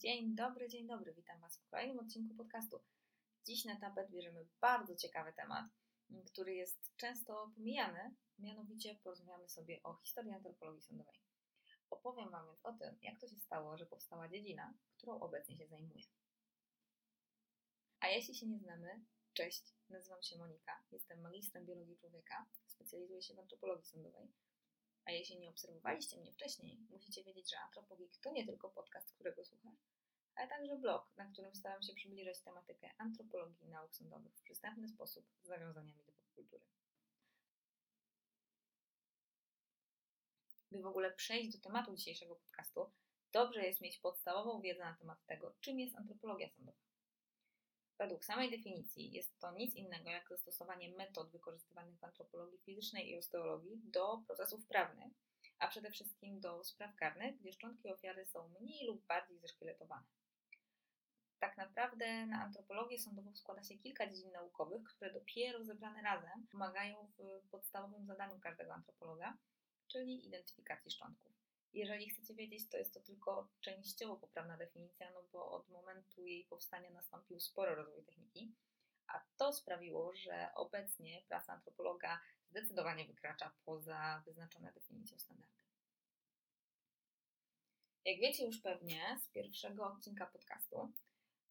Dzień dobry, dzień dobry. Witam Was w kolejnym odcinku podcastu. Dziś na tapet bierzemy bardzo ciekawy temat, który jest często pomijany. Mianowicie porozmawiamy sobie o historii antropologii sądowej. Opowiem Wam więc o tym, jak to się stało, że powstała dziedzina, którą obecnie się zajmuję. A jeśli się nie znamy, cześć, nazywam się Monika, jestem magistrem biologii człowieka, specjalizuję się w antropologii sądowej a jeśli nie obserwowaliście mnie wcześniej, musicie wiedzieć, że Antropogik to nie tylko podcast, którego słuchasz, ale także blog, na którym staram się przybliżać tematykę antropologii i nauk sądowych w przystępny sposób z nawiązaniami do popkultury. By w ogóle przejść do tematu dzisiejszego podcastu, dobrze jest mieć podstawową wiedzę na temat tego, czym jest antropologia sądowa. Według samej definicji jest to nic innego jak zastosowanie metod wykorzystywanych w antropologii fizycznej i osteologii do procesów prawnych, a przede wszystkim do spraw karnych, gdzie szczątki ofiary są mniej lub bardziej zeszkieletowane. Tak naprawdę na antropologię sądową składa się kilka dziedzin naukowych, które dopiero zebrane razem pomagają w podstawowym zadaniu każdego antropologa, czyli identyfikacji szczątków. Jeżeli chcecie wiedzieć, to jest to tylko częściowo poprawna definicja, no bo od momentu jej powstania nastąpił spory rozwój techniki, a to sprawiło, że obecnie praca antropologa zdecydowanie wykracza poza wyznaczone definicją standardy. Jak wiecie już pewnie z pierwszego odcinka podcastu,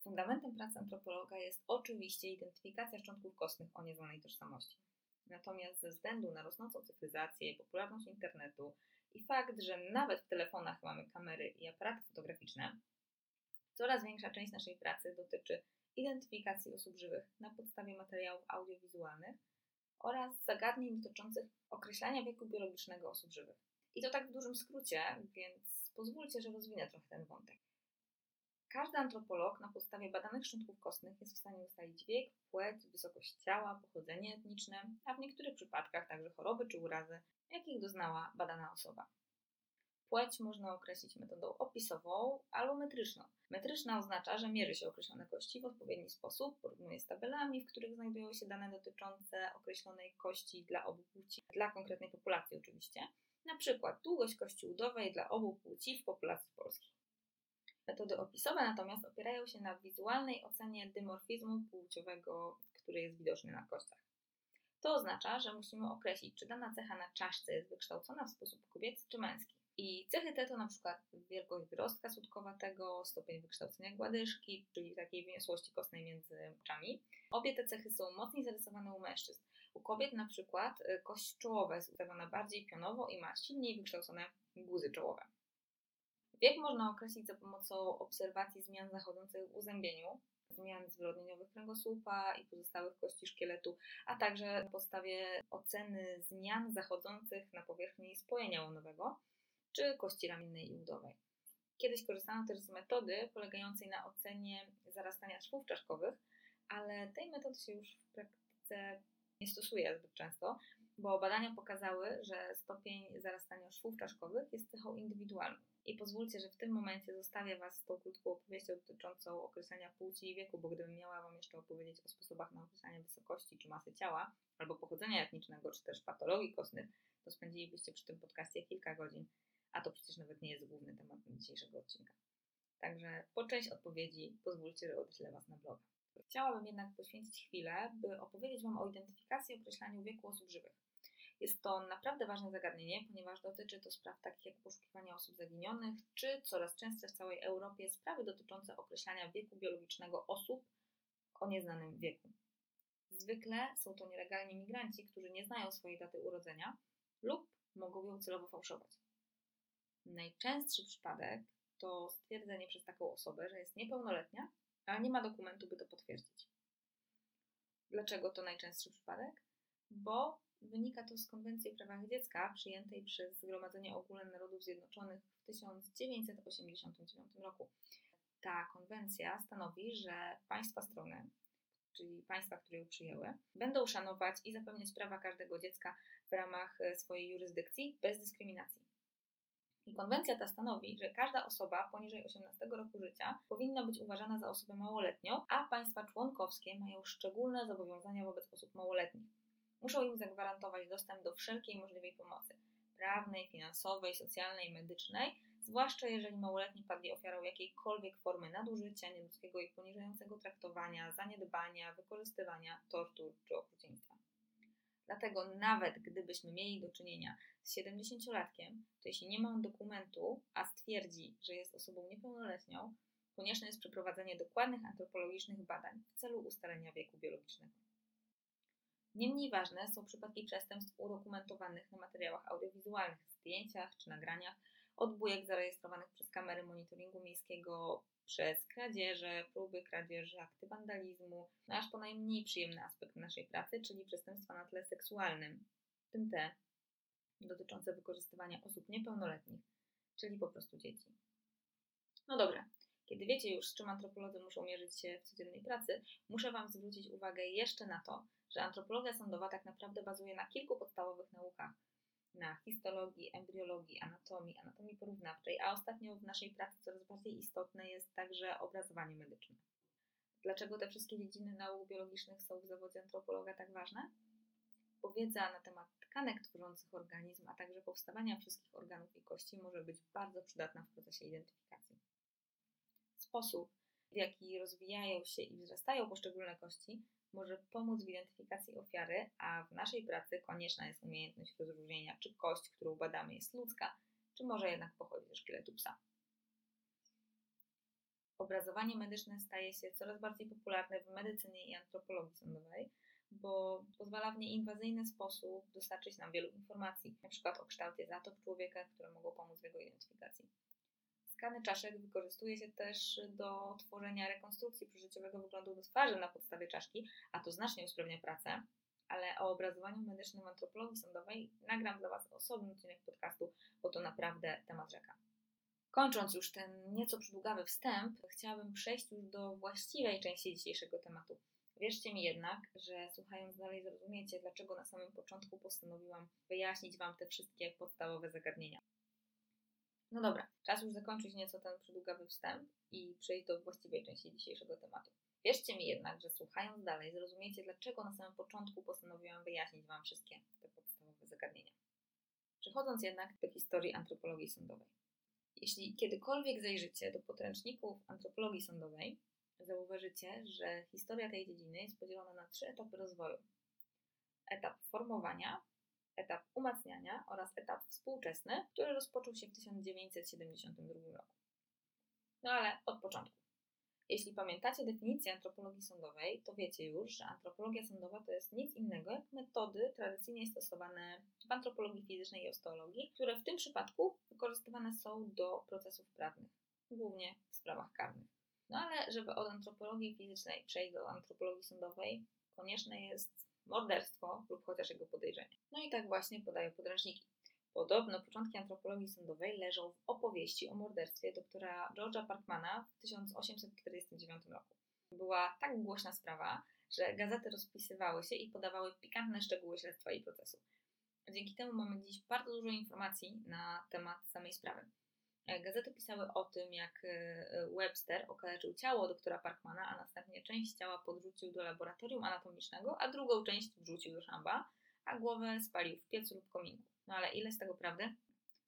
fundamentem pracy antropologa jest oczywiście identyfikacja szczątków kostnych o nieznanej tożsamości. Natomiast ze względu na rosnącą cyfryzację, popularność internetu i fakt, że nawet w telefonach mamy kamery i aparaty fotograficzne, coraz większa część naszej pracy dotyczy identyfikacji osób żywych na podstawie materiałów audiowizualnych oraz zagadnień dotyczących określania wieku biologicznego osób żywych. I to tak w dużym skrócie, więc pozwólcie, że rozwinę trochę ten wątek. Każdy antropolog na podstawie badanych szczątków kostnych jest w stanie ustalić wiek, płeć, wysokość ciała, pochodzenie etniczne, a w niektórych przypadkach także choroby czy urazy, jakich doznała badana osoba. Płeć można określić metodą opisową albo metryczną. Metryczna oznacza, że mierzy się określone kości w odpowiedni sposób, porównuje z tabelami, w których znajdują się dane dotyczące określonej kości dla obu płci, dla konkretnej populacji oczywiście. Na przykład długość kości udowej dla obu płci w populacji polskiej. Metody opisowe natomiast opierają się na wizualnej ocenie dymorfizmu płciowego, który jest widoczny na kościach. To oznacza, że musimy określić, czy dana cecha na czaszce jest wykształcona w sposób kobiecy czy męski. I cechy te to na przykład wielkość wyrostka sutkowatego, stopień wykształcenia gładyżki, czyli takiej wyniosłości kostnej między oczami. Obie te cechy są mocniej zarysowane u mężczyzn. U kobiet na przykład y, kość czołowa jest ustawiona bardziej pionowo i ma silniej wykształcone guzy czołowe. Wiek można określić za pomocą obserwacji zmian zachodzących w uzębieniu, zmian zwyrodnieniowych kręgosłupa i pozostałych kości szkieletu, a także na podstawie oceny zmian zachodzących na powierzchni spojenia łonowego czy kości ramiennej i udowej. Kiedyś korzystano też z metody polegającej na ocenie zarastania szwów czaszkowych, ale tej metody się już w praktyce nie stosuje zbyt często, bo badania pokazały, że stopień zarastania szwów czaszkowych jest cechą indywidualną. I pozwólcie, że w tym momencie zostawię Was z tą krótką opowieścią dotyczącą określenia płci i wieku, bo gdybym miała Wam jeszcze opowiedzieć o sposobach na określanie wysokości czy masy ciała, albo pochodzenia etnicznego, czy też patologii kostnych, to spędzilibyście przy tym podcaście kilka godzin, a to przecież nawet nie jest główny temat dzisiejszego odcinka. Także po część odpowiedzi pozwólcie, że odeślę Was na bloga. Chciałabym jednak poświęcić chwilę, by opowiedzieć Wam o identyfikacji i określaniu wieku osób żywych. Jest to naprawdę ważne zagadnienie, ponieważ dotyczy to spraw takich jak poszukiwania osób zaginionych, czy coraz częstsze w całej Europie sprawy dotyczące określania wieku biologicznego osób o nieznanym wieku. Zwykle są to nielegalni migranci, którzy nie znają swojej daty urodzenia lub mogą ją celowo fałszować. Najczęstszy przypadek to stwierdzenie przez taką osobę, że jest niepełnoletnia, ale nie ma dokumentu, by to potwierdzić. Dlaczego to najczęstszy przypadek? Bo Wynika to z Konwencji o prawach dziecka przyjętej przez Zgromadzenie Ogólne Narodów Zjednoczonych w 1989 roku. Ta konwencja stanowi, że państwa strony, czyli państwa, które ją przyjęły, będą szanować i zapewniać prawa każdego dziecka w ramach e, swojej jurysdykcji bez dyskryminacji. I konwencja ta stanowi, że każda osoba poniżej 18 roku życia powinna być uważana za osobę małoletnią, a państwa członkowskie mają szczególne zobowiązania wobec osób małoletnich. Muszą im zagwarantować dostęp do wszelkiej możliwej pomocy prawnej, finansowej, socjalnej, medycznej zwłaszcza jeżeli małoletni padli ofiarą jakiejkolwiek formy nadużycia, nieludzkiego i poniżającego traktowania, zaniedbania, wykorzystywania, tortur czy okrucieństwa. Dlatego nawet gdybyśmy mieli do czynienia z 70-latkiem, to jeśli nie ma on dokumentu, a stwierdzi, że jest osobą niepełnoletnią, konieczne jest przeprowadzenie dokładnych antropologicznych badań w celu ustalenia wieku biologicznego. Niemniej ważne są przypadki przestępstw udokumentowanych na materiałach audiowizualnych, zdjęciach czy nagraniach, odbójek zarejestrowanych przez kamery monitoringu miejskiego, przez kradzieże, próby kradzieży, akty wandalizmu, no aż po najmniej przyjemny aspekt naszej pracy, czyli przestępstwa na tle seksualnym, w tym te dotyczące wykorzystywania osób niepełnoletnich, czyli po prostu dzieci. No dobra, kiedy wiecie już, z czym antropolodzy muszą mierzyć się w codziennej pracy, muszę Wam zwrócić uwagę jeszcze na to, że antropologia sądowa tak naprawdę bazuje na kilku podstawowych naukach. Na histologii, embriologii, anatomii, anatomii porównawczej, a ostatnio w naszej pracy coraz bardziej istotne jest także obrazowanie medyczne. Dlaczego te wszystkie dziedziny nauk biologicznych są w zawodzie antropologa tak ważne? Bo wiedza na temat tkanek tworzących organizm, a także powstawania wszystkich organów i kości może być bardzo przydatna w procesie identyfikacji. Sposób, w jaki rozwijają się i wzrastają poszczególne kości, może pomóc w identyfikacji ofiary, a w naszej pracy konieczna jest umiejętność rozróżnienia, czy kość, którą badamy, jest ludzka, czy może jednak pochodzi ze szkieletu psa. Obrazowanie medyczne staje się coraz bardziej popularne w medycynie i antropologii sądowej, bo pozwala w nieinwazyjny sposób dostarczyć nam wielu informacji, np. o kształcie zatop człowieka, które mogą pomóc w jego identyfikacji. Skany czaszek wykorzystuje się też do tworzenia rekonstrukcji przeżyciowego wyglądu twarzy na podstawie czaszki, a to znacznie usprawnia pracę. Ale o obrazowaniu medycznym antropologii sądowej nagram dla Was osobny odcinek podcastu, bo to naprawdę temat rzeka. Kończąc już ten nieco przydługawy wstęp, chciałabym przejść już do właściwej części dzisiejszego tematu. Wierzcie mi jednak, że słuchając dalej zrozumiecie, dlaczego na samym początku postanowiłam wyjaśnić Wam te wszystkie podstawowe zagadnienia. No dobra, czas już zakończyć nieco ten przydługawy wstęp i przejść do właściwej części dzisiejszego tematu. Wierzcie mi jednak, że słuchając dalej zrozumiecie, dlaczego na samym początku postanowiłam wyjaśnić Wam wszystkie te podstawowe zagadnienia. Przechodząc jednak do historii antropologii sądowej. Jeśli kiedykolwiek zajrzycie do podręczników antropologii sądowej, zauważycie, że historia tej dziedziny jest podzielona na trzy etapy rozwoju. Etap formowania, etap umacniania oraz etap współczesny, który rozpoczął się w 1972 roku. No ale od początku. Jeśli pamiętacie definicję antropologii sądowej, to wiecie już, że antropologia sądowa to jest nic innego jak metody tradycyjnie stosowane w antropologii fizycznej i osteologii, które w tym przypadku wykorzystywane są do procesów prawnych, głównie w sprawach karnych. No ale żeby od antropologii fizycznej przejść do antropologii sądowej, konieczne jest morderstwo lub chociaż jego podejrzenie. No i tak właśnie podają podręczniki. Podobno początki antropologii sądowej leżą w opowieści o morderstwie doktora George'a Parkmana w 1849 roku. Była tak głośna sprawa, że gazety rozpisywały się i podawały pikantne szczegóły śledztwa i procesu. Dzięki temu mamy dziś bardzo dużo informacji na temat samej sprawy. E, gazety pisały o tym, jak e, Webster okaleczył ciało doktora Parkmana, a następnie część ciała podrzucił do laboratorium anatomicznego, a drugą część wrzucił do szamba, a głowę spalił w piecu lub kominku. No ale ile z tego prawdy?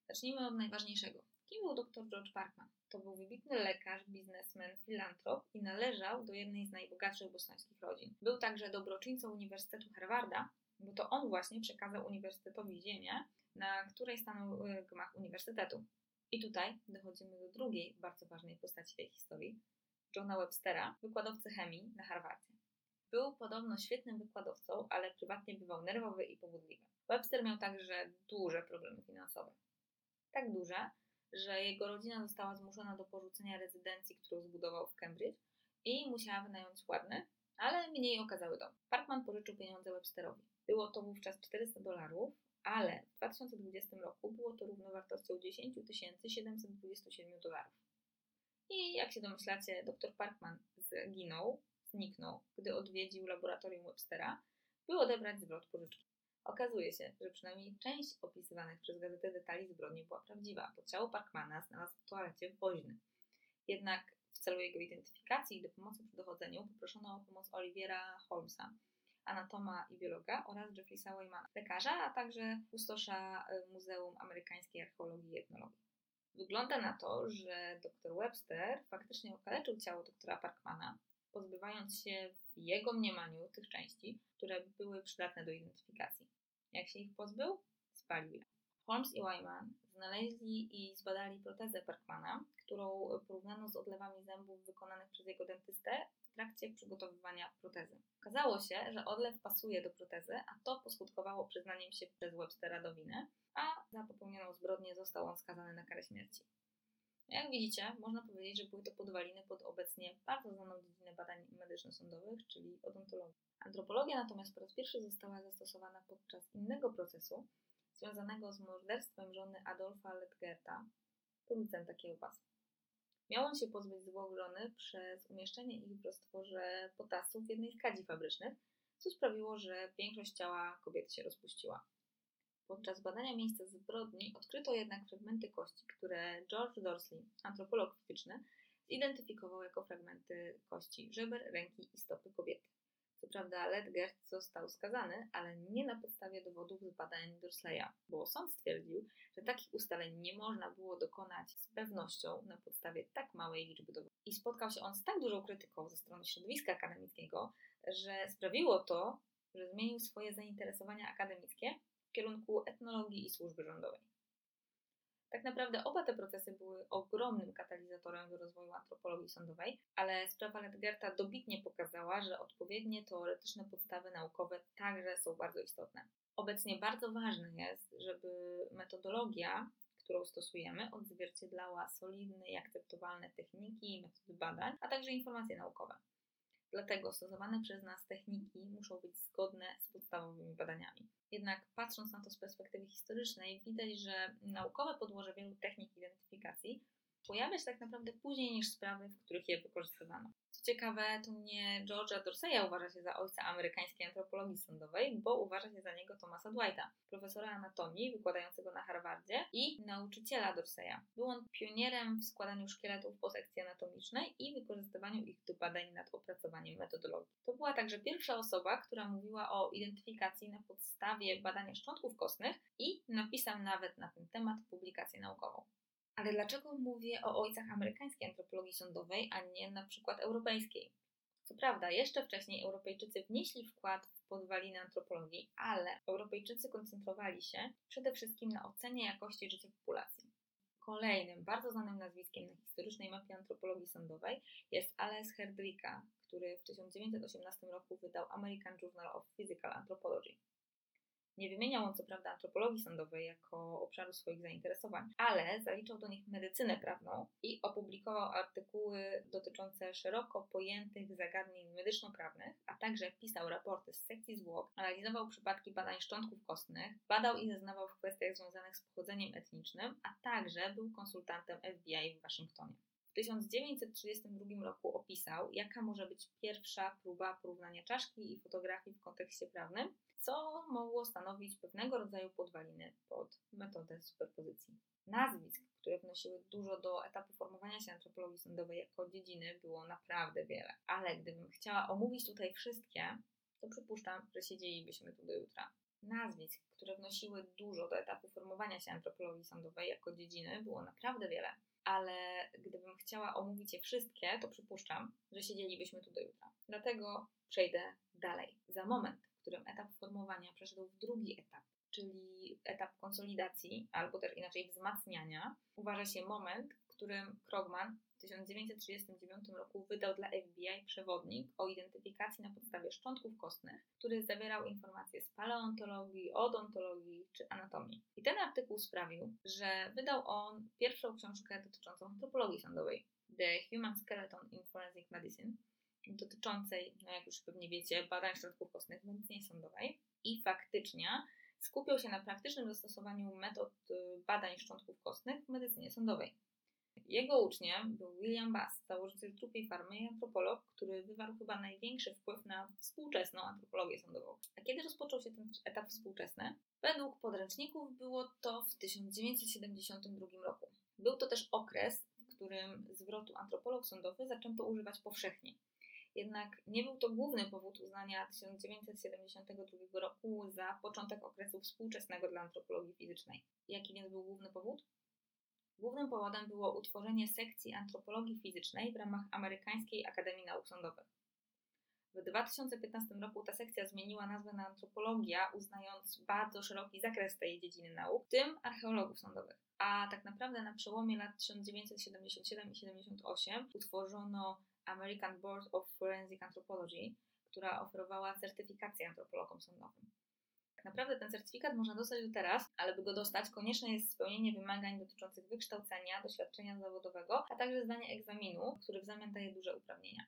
Zacznijmy od najważniejszego. Kim był dr George Parkman? To był wybitny lekarz, biznesmen, filantrop i należał do jednej z najbogatszych bostońskich rodzin. Był także dobroczyńcą Uniwersytetu Harvarda, bo to on właśnie przekazał uniwersytetowi ziemię, na której stanął e, gmach uniwersytetu. I tutaj dochodzimy do drugiej bardzo ważnej postaci tej historii, Johna Webstera, wykładowcy chemii na Harvardzie. Był podobno świetnym wykładowcą, ale prywatnie bywał nerwowy i powodliwy. Webster miał także duże problemy finansowe. Tak duże, że jego rodzina została zmuszona do porzucenia rezydencji, którą zbudował w Cambridge i musiała wynająć ładny, ale mniej okazały dom. Parkman pożyczył pieniądze Websterowi. Było to wówczas 400 dolarów, ale w 2020 roku było to równowartością 10 727 dolarów. I jak się domyślacie, dr Parkman zginął, zniknął, gdy odwiedził laboratorium Webstera, by odebrać zwrot pożyczki. Okazuje się, że przynajmniej część opisywanych przez gazetę detali zbrodni była prawdziwa, bo ciało Parkmana znalazł w toalecie w Woźny. Jednak w celu jego identyfikacji i do pomocy przy dochodzeniu poproszono o pomoc Oliviera Holmesa, anatoma i biologa oraz Jeffreysa Waymana, lekarza, a także pustosza e, Muzeum Amerykańskiej Archeologii i Etnologii. Wygląda na to, że dr Webster faktycznie okaleczył ciało doktora Parkmana, pozbywając się w jego mniemaniu tych części, które były przydatne do identyfikacji. Jak się ich pozbył? Spalił je. Holmes i Wyman znaleźli i zbadali protezę Parkmana, którą porównano z odlewami zębów wykonanych przez jego dentystę w trakcie przygotowywania protezy. Okazało się, że odlew pasuje do protezy, a to poskutkowało przyznaniem się przez Webstera do winy, a za popełnioną zbrodnię został on skazany na karę śmierci. Jak widzicie, można powiedzieć, że były to podwaliny pod obecnie bardzo znaną dziedzinę badań medyczno-sądowych, czyli odontologię. Antropologia natomiast po raz pierwszy została zastosowana podczas innego procesu, związanego z morderstwem żony Adolfa Ledgerta, producenta kiełbas. Miał on się pozbyć zwłok żony przez umieszczenie ich w roztworze potasu w jednej z kadzi fabrycznych, co sprawiło, że większość ciała kobiety się rozpuściła. Podczas badania miejsca zbrodni odkryto jednak fragmenty kości, które George Dorsley, antropolog fizyczny, zidentyfikował jako fragmenty kości żeber, ręki i stopy kobiety. Co prawda Ledgert został skazany, ale nie na podstawie dowodów z badań Dorsleya, bo sąd stwierdził, że takich ustaleń nie można było dokonać z pewnością na podstawie tak małej liczby dowodów. I spotkał się on z tak dużą krytyką ze strony środowiska akademickiego, że sprawiło to, że zmienił swoje zainteresowania akademickie w kierunku etnologii i służby rządowej. Tak naprawdę oba te procesy były ogromnym katalizatorem do rozwoju antropologii sądowej, ale sprawa Ledgerta dobitnie pokazała, że odpowiednie teoretyczne podstawy naukowe także są bardzo istotne. Obecnie bardzo ważne jest, żeby metodologia, którą stosujemy, odzwierciedlała solidne i akceptowalne techniki i metody badań, a także informacje naukowe. Dlatego stosowane przez nas techniki muszą być zgodne z podstawowymi badaniami. Jednak patrząc na to z perspektywy historycznej, widać, że naukowe podłoże wielu technik identyfikacji pojawia się tak naprawdę później niż sprawy, w których je wykorzystywano. Co ciekawe, to nie George'a Dorseya uważa się za ojca amerykańskiej antropologii sądowej, bo uważa się za niego Thomasa Dwighta, profesora anatomii wykładającego na Harvardzie i nauczyciela Dorseya. Był on pionierem w składaniu szkieletów po sekcji anatomicznej i wykorzystywaniu ich do badań nad opracowaniem metodologii. To była także pierwsza osoba, która mówiła o identyfikacji na podstawie badania szczątków kostnych i napisał nawet na ten temat publikację naukową. Ale dlaczego mówię o ojcach amerykańskiej antropologii sądowej, a nie na przykład europejskiej? Co prawda, jeszcze wcześniej Europejczycy wnieśli wkład w podwaliny antropologii, ale Europejczycy koncentrowali się przede wszystkim na ocenie jakości życia populacji. Kolejnym bardzo znanym nazwiskiem na historycznej mapie antropologii sądowej jest Ales Herdricka, który w 1918 roku wydał American Journal of Physical Anthropology. Nie wymieniał on co prawda antropologii sądowej jako obszaru swoich zainteresowań, ale zaliczał do nich medycynę prawną i opublikował artykuły dotyczące szeroko pojętych zagadnień medyczno-prawnych, a także pisał raporty z sekcji zwłok, analizował przypadki badań szczątków kostnych, badał i zeznawał w kwestiach związanych z pochodzeniem etnicznym, a także był konsultantem FBI w Waszyngtonie. W 1932 roku opisał, jaka może być pierwsza próba porównania czaszki i fotografii w kontekście prawnym, co mogło stanowić pewnego rodzaju podwaliny pod metodę superpozycji. Nazwisk, które wnosiły dużo do etapu formowania się antropologii sądowej jako dziedziny, było naprawdę wiele. Ale gdybym chciała omówić tutaj wszystkie, to przypuszczam, że siedzielibyśmy tu do jutra. Nazwisk, które wnosiły dużo do etapu formowania się antropologii sądowej jako dziedziny, było naprawdę wiele ale gdybym chciała omówić je wszystkie, to przypuszczam, że siedzielibyśmy tu do jutra. Dlatego przejdę dalej. Za moment, którym etap formowania przeszedł w drugi etap, czyli etap konsolidacji, albo też inaczej wzmacniania, uważa się moment, w którym Krogman w 1939 roku wydał dla FBI przewodnik o identyfikacji na podstawie szczątków kostnych, który zawierał informacje z paleontologii, odontologii czy anatomii. I ten artykuł sprawił, że wydał on pierwszą książkę dotyczącą antropologii sądowej, The Human Skeleton in Forensic Medicine, dotyczącej, no jak już pewnie wiecie, badań środków kostnych w medycynie sądowej. I faktycznie skupiał się na praktycznym zastosowaniu metod y, badań szczątków kostnych w medycynie sądowej. Jego uczniem był William Bass, założyciel trupiej farmy i antropolog, który wywarł chyba największy wpływ na współczesną antropologię sądową. A kiedy rozpoczął się ten etap współczesny? Według podręczników było to w 1972 roku. Był to też okres, w którym zwrotu antropolog sądowy zaczęto używać powszechnie. Jednak nie był to główny powód uznania 1972 roku za początek okresu współczesnego dla antropologii fizycznej. Jaki więc był główny powód? Głównym powodem było utworzenie sekcji antropologii fizycznej w ramach Amerykańskiej Akademii Nauk Sądowych. W 2015 roku ta sekcja zmieniła nazwę na antropologia, uznając bardzo szeroki zakres tej dziedziny nauk, w tym archeologów sądowych. A tak naprawdę na przełomie lat 1977 i 78 utworzono American Board of Forensic Anthropology, która oferowała certyfikację antropologom sądowym. Tak naprawdę ten certyfikat można dostać do teraz, ale by go dostać, konieczne jest spełnienie wymagań dotyczących wykształcenia, doświadczenia zawodowego, a także zdanie egzaminu, który w zamian daje duże uprawnienia.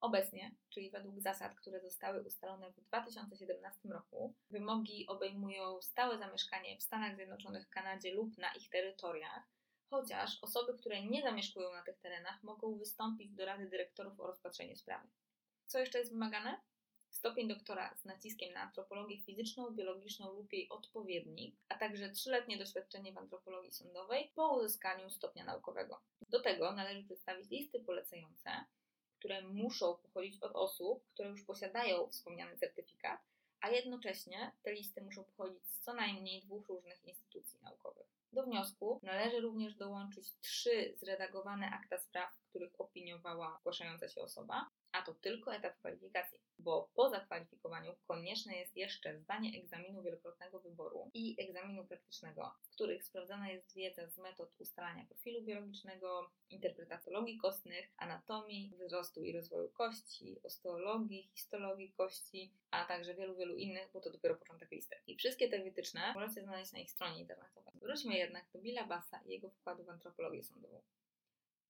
Obecnie, czyli według zasad, które zostały ustalone w 2017 roku, wymogi obejmują stałe zamieszkanie w Stanach Zjednoczonych, Kanadzie lub na ich terytoriach, chociaż osoby, które nie zamieszkują na tych terenach, mogą wystąpić do Rady Dyrektorów o rozpatrzenie sprawy. Co jeszcze jest wymagane? Stopień doktora z naciskiem na antropologię fizyczną, biologiczną lub jej odpowiednik, a także trzyletnie doświadczenie w antropologii sądowej po uzyskaniu stopnia naukowego. Do tego należy przedstawić listy polecające, które muszą pochodzić od osób, które już posiadają wspomniany certyfikat, a jednocześnie te listy muszą pochodzić z co najmniej dwóch różnych instytucji naukowych. Do wniosku należy również dołączyć trzy zredagowane akta spraw, których opiniowała zgłaszająca się osoba, a to tylko etap kwalifikacji, bo po zakwalifikowaniu konieczne jest jeszcze zdanie egzaminu wielokrotnego wyboru i egzaminu praktycznego, w których sprawdzana jest wiedza z metod ustalania profilu biologicznego, interpretologii kostnych, anatomii, wzrostu i rozwoju kości, osteologii, histologii kości, a także wielu, wielu innych, bo to dopiero początek listy. I wszystkie te wytyczne możecie znaleźć na ich stronie internetowej. Wróćmy jednak do Billa Bassa i jego wkładu w antropologię sądową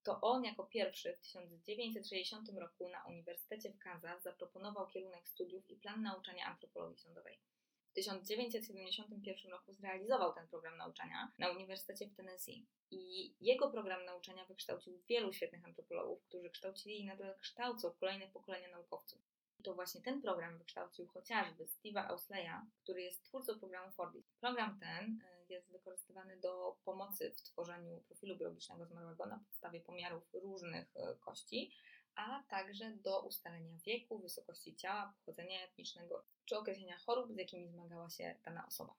to on jako pierwszy w 1960 roku na Uniwersytecie w Kansas zaproponował kierunek studiów i plan nauczania antropologii sądowej. W 1971 roku zrealizował ten program nauczania na Uniwersytecie w Tennessee. I jego program nauczania wykształcił wielu świetnych antropologów, którzy kształcili i nadal kształcą kolejne pokolenia naukowców. To właśnie ten program wykształcił chociażby Steve'a Ausleya, który jest twórcą programu Forbis. Program ten y, jest wykorzystywany do pomocy w tworzeniu profilu biologicznego zmarłego na podstawie pomiarów różnych y, kości, a także do ustalenia wieku, wysokości ciała, pochodzenia etnicznego czy określenia chorób, z jakimi zmagała się dana osoba.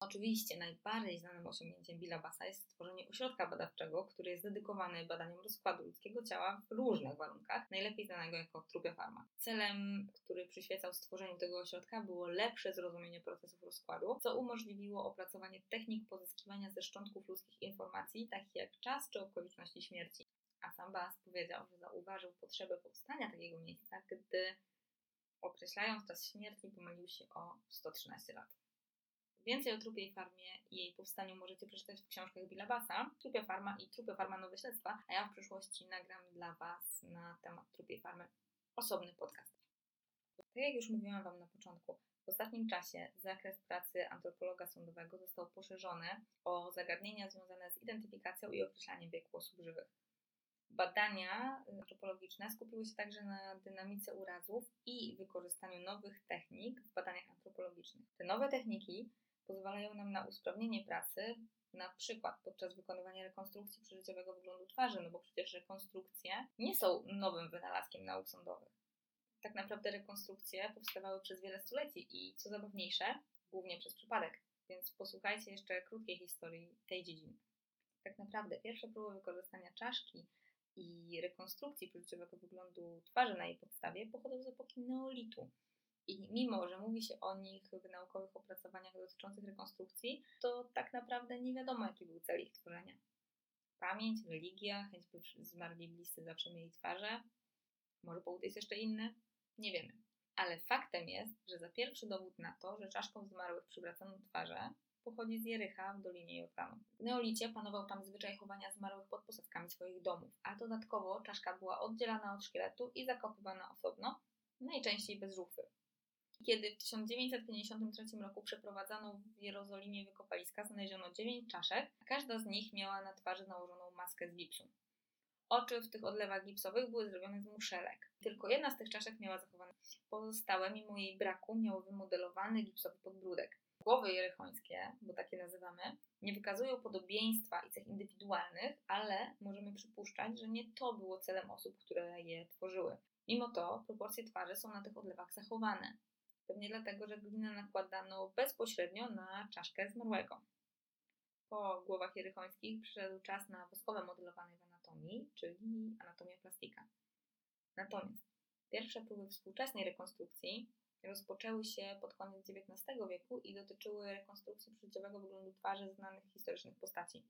Oczywiście najbardziej znanym osiągnięciem Billa Bassa jest stworzenie ośrodka badawczego, który jest dedykowany badaniom rozkładu ludzkiego ciała w różnych warunkach, najlepiej znanego jako Trupia Pharma. Celem, który przyświecał stworzeniu tego ośrodka było lepsze zrozumienie procesów rozkładu, co umożliwiło opracowanie technik pozyskiwania ze szczątków ludzkich informacji, takich jak czas czy okoliczności śmierci. A sam Bass powiedział, że zauważył potrzebę powstania takiego miejsca, gdy określając czas śmierci pomylił się o 113 lat. Więcej o Trupiej Farmie i jej powstaniu możecie przeczytać w książkach Billa Bassa, Trupia Farma i Trupia Farma Nowe Śledztwa, a ja w przyszłości nagram dla Was na temat Trupiej Farmy osobny podcast. Tak jak już mówiłam Wam na początku, w ostatnim czasie zakres pracy antropologa sądowego został poszerzony o zagadnienia związane z identyfikacją i określaniem wieku osób żywych. Badania antropologiczne skupiły się także na dynamice urazów i wykorzystaniu nowych technik w badaniach antropologicznych. Te nowe techniki pozwalają nam na usprawnienie pracy, na przykład podczas wykonywania rekonstrukcji przeżyciowego wyglądu twarzy, no bo przecież rekonstrukcje nie są nowym wynalazkiem nauk sądowych. Tak naprawdę rekonstrukcje powstawały przez wiele stuleci i co zabawniejsze, głównie przez przypadek, więc posłuchajcie jeszcze krótkiej historii tej dziedziny. Tak naprawdę pierwsze próby wykorzystania czaszki i rekonstrukcji przeżyciowego wyglądu twarzy na jej podstawie pochodzą z epoki neolitu, i mimo, że mówi się o nich w naukowych opracowaniach dotyczących rekonstrukcji, to tak naprawdę nie wiadomo, jaki był cel ich tworzenia. Pamięć, religia, chęć, by zmarli bliscy zawsze mieli twarze. Może powód jest jeszcze inny? Nie wiemy. Ale faktem jest, że za pierwszy dowód na to, że czaszką zmarłych przywracono twarze, pochodzi z Jericha w Dolinie Jordanu. W neolicie panował tam zwyczaj chowania zmarłych pod posadzkami swoich domów, a dodatkowo czaszka była oddzielana od szkieletu i zakopywana osobno, najczęściej bez żuchwy. Kiedy w 1953 roku przeprowadzano w Jerozolimie wykopaliska, znaleziono 9 czaszek, a każda z nich miała na twarzy nałożoną maskę z gipsu. Oczy w tych odlewach gipsowych były zrobione z muszelek. Tylko jedna z tych czaszek miała zachowane. Pozostałe, mimo jej braku, miały wymodelowany gipsowy podbródek. Głowy jerychońskie, bo takie nazywamy, nie wykazują podobieństwa i cech indywidualnych, ale możemy przypuszczać, że nie to było celem osób, które je tworzyły. Mimo to proporcje twarzy są na tych odlewach zachowane. Pewnie dlatego, że glinę nakładano bezpośrednio na czaszkę zmarłego. Po głowach jerychońskich przyszedł czas na woskowe modelowanie w anatomii, czyli anatomia plastika. Natomiast pierwsze próby współczesnej rekonstrukcji rozpoczęły się pod koniec XIX wieku i dotyczyły rekonstrukcji przyjściowego wyglądu twarzy znanych historycznych postaci.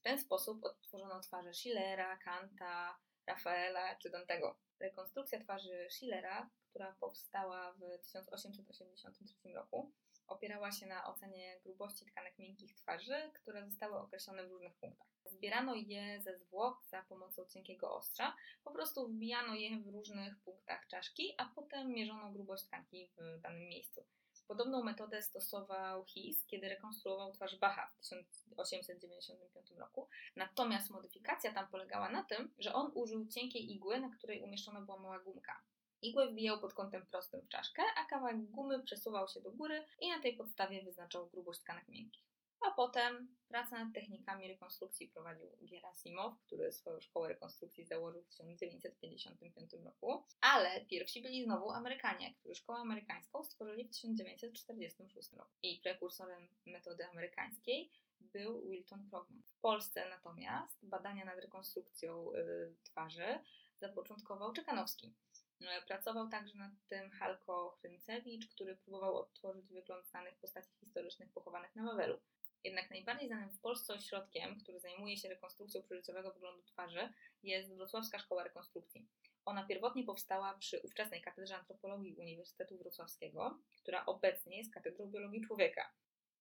W ten sposób odtworzono twarze Schillera, Kanta, Rafaela czy Dantego. Rekonstrukcja twarzy Schillera, która powstała w 1883 roku, opierała się na ocenie grubości tkanek miękkich twarzy, które zostały określone w różnych punktach. Zbierano je ze zwłok za pomocą cienkiego ostrza, po prostu wbijano je w różnych punktach czaszki, a potem mierzono grubość tkanki w danym miejscu. Podobną metodę stosował His, kiedy rekonstruował twarz Bacha w 1895 roku. Natomiast modyfikacja tam polegała na tym, że on użył cienkiej igły, na której umieszczona była mała gumka. Igłę wbijał pod kątem prostym w czaszkę, a kawałek gumy przesuwał się do góry i na tej podstawie wyznaczał grubość tkanek miękkich. A potem pracę nad technikami rekonstrukcji prowadził Gerasimow, który swoją szkołę rekonstrukcji założył w 1955 roku. Ale pierwsi byli znowu Amerykanie, którzy szkołę amerykańską stworzyli w 1946 roku. I prekursorem metody amerykańskiej był Wilton Krogman. W Polsce natomiast badania nad rekonstrukcją y, twarzy zapoczątkował Czekanowski. E, pracował także nad tym Halko Chryncewicz, który próbował odtworzyć wygląd znanych postaci historycznych pochowanych na Wawelu. Jednak najbardziej znanym w Polsce ośrodkiem, który zajmuje się rekonstrukcją przyrodniowego wyglądu twarzy, jest Wrocławska Szkoła Rekonstrukcji. Ona pierwotnie powstała przy ówczesnej Katedrze Antropologii Uniwersytetu Wrocławskiego, która obecnie jest Katedrą Biologii Człowieka.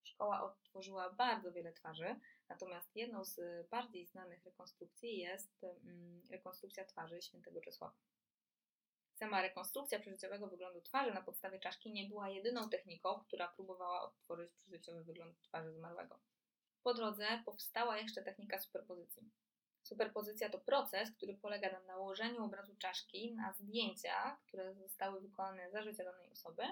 Szkoła odtworzyła bardzo wiele twarzy, natomiast jedną z bardziej znanych rekonstrukcji jest mm, rekonstrukcja twarzy świętego Czesława. Sama rekonstrukcja przeżyciowego wyglądu twarzy na podstawie czaszki nie była jedyną techniką, która próbowała odtworzyć przeżyciowy wygląd twarzy zmarłego. Po drodze powstała jeszcze technika superpozycji. Superpozycja to proces, który polega na nałożeniu obrazu czaszki na zdjęcia, które zostały wykonane za życia danej osoby,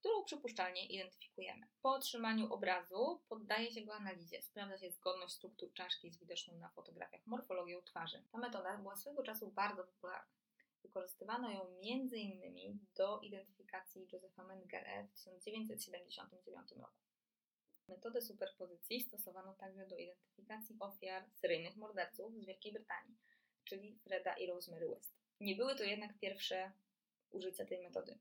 którą przypuszczalnie identyfikujemy. Po otrzymaniu obrazu poddaje się go analizie. Sprawdza się zgodność struktur czaszki z widoczną na fotografiach morfologią twarzy. Ta metoda była swego czasu bardzo popularna. Wykorzystywano ją m.in. do identyfikacji Josepha Mengele w 1979 roku. Metodę superpozycji stosowano także do identyfikacji ofiar seryjnych morderców z Wielkiej Brytanii, czyli Freda i Rosemary West. Nie były to jednak pierwsze użycia tej metody.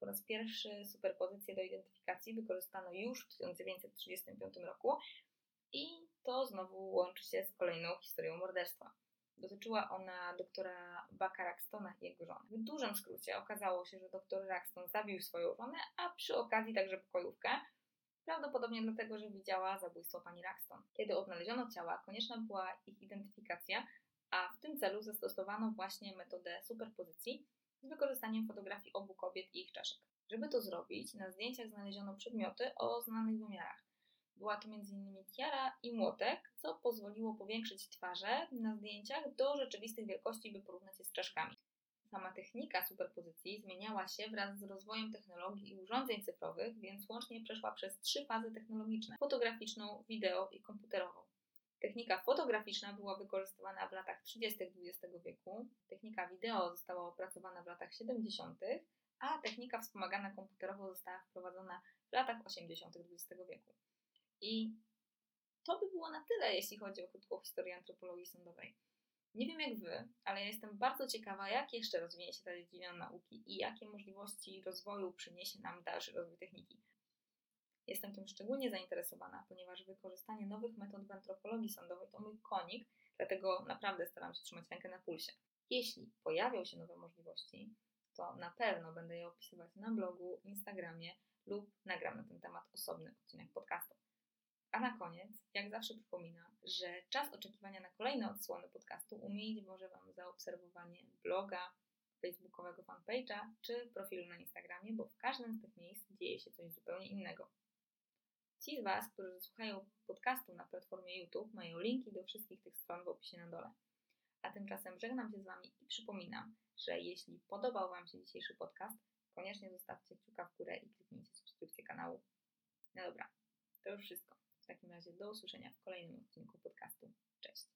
Po raz pierwszy superpozycję do identyfikacji wykorzystano już w 1935 roku i to znowu łączy się z kolejną historią morderstwa. Dotyczyła ona doktora Bucka Raxtona i jego żony. W dużym skrócie okazało się, że doktor Raxton zabił swoją żonę, a przy okazji także pokojówkę, prawdopodobnie dlatego, że widziała zabójstwo pani Raxton. Kiedy odnaleziono ciała, konieczna była ich identyfikacja, a w tym celu zastosowano właśnie metodę superpozycji z wykorzystaniem fotografii obu kobiet i ich czaszek. Żeby to zrobić, na zdjęciach znaleziono przedmioty o znanych wymiarach. Była to m.in. tiara i młotek, co pozwoliło powiększyć twarze na zdjęciach do rzeczywistych wielkości, by porównać je z czaszkami. Sama technika superpozycji zmieniała się wraz z rozwojem technologii i urządzeń cyfrowych, więc łącznie przeszła przez trzy fazy technologiczne: fotograficzną, wideo i komputerową. Technika fotograficzna była wykorzystywana w latach 30. XX wieku, technika wideo została opracowana w latach 70., a technika wspomagana komputerowo została wprowadzona w latach 80. XX wieku. I to by było na tyle, jeśli chodzi o krótką historię antropologii sądowej. Nie wiem jak Wy, ale ja jestem bardzo ciekawa, jak jeszcze rozwinie się ta dziedzina nauki i jakie możliwości rozwoju przyniesie nam dalszy rozwój techniki. Jestem tym szczególnie zainteresowana, ponieważ wykorzystanie nowych metod w antropologii sądowej to mój konik, dlatego naprawdę staram się trzymać rękę na pulsie. Jeśli pojawią się nowe możliwości, to na pewno będę je opisywać na blogu, Instagramie lub nagram na ten temat osobny odcinek podcastu. A na koniec, jak zawsze przypominam, że czas oczekiwania na kolejne odsłony podcastu umilić może Wam zaobserwowanie bloga, facebookowego fanpage'a czy profilu na Instagramie, bo w każdym z tych miejsc dzieje się coś zupełnie innego. Ci z Was, którzy słuchają podcastu na platformie YouTube, mają linki do wszystkich tych stron w opisie na dole. A tymczasem żegnam się z Wami i przypominam, że jeśli podobał Wam się dzisiejszy podcast, koniecznie zostawcie kciuka w górę i kliknijcie subskrypcję kanału. No dobra, to już wszystko. W takim razie do usłyszenia w kolejnym odcinku podcastu. Cześć!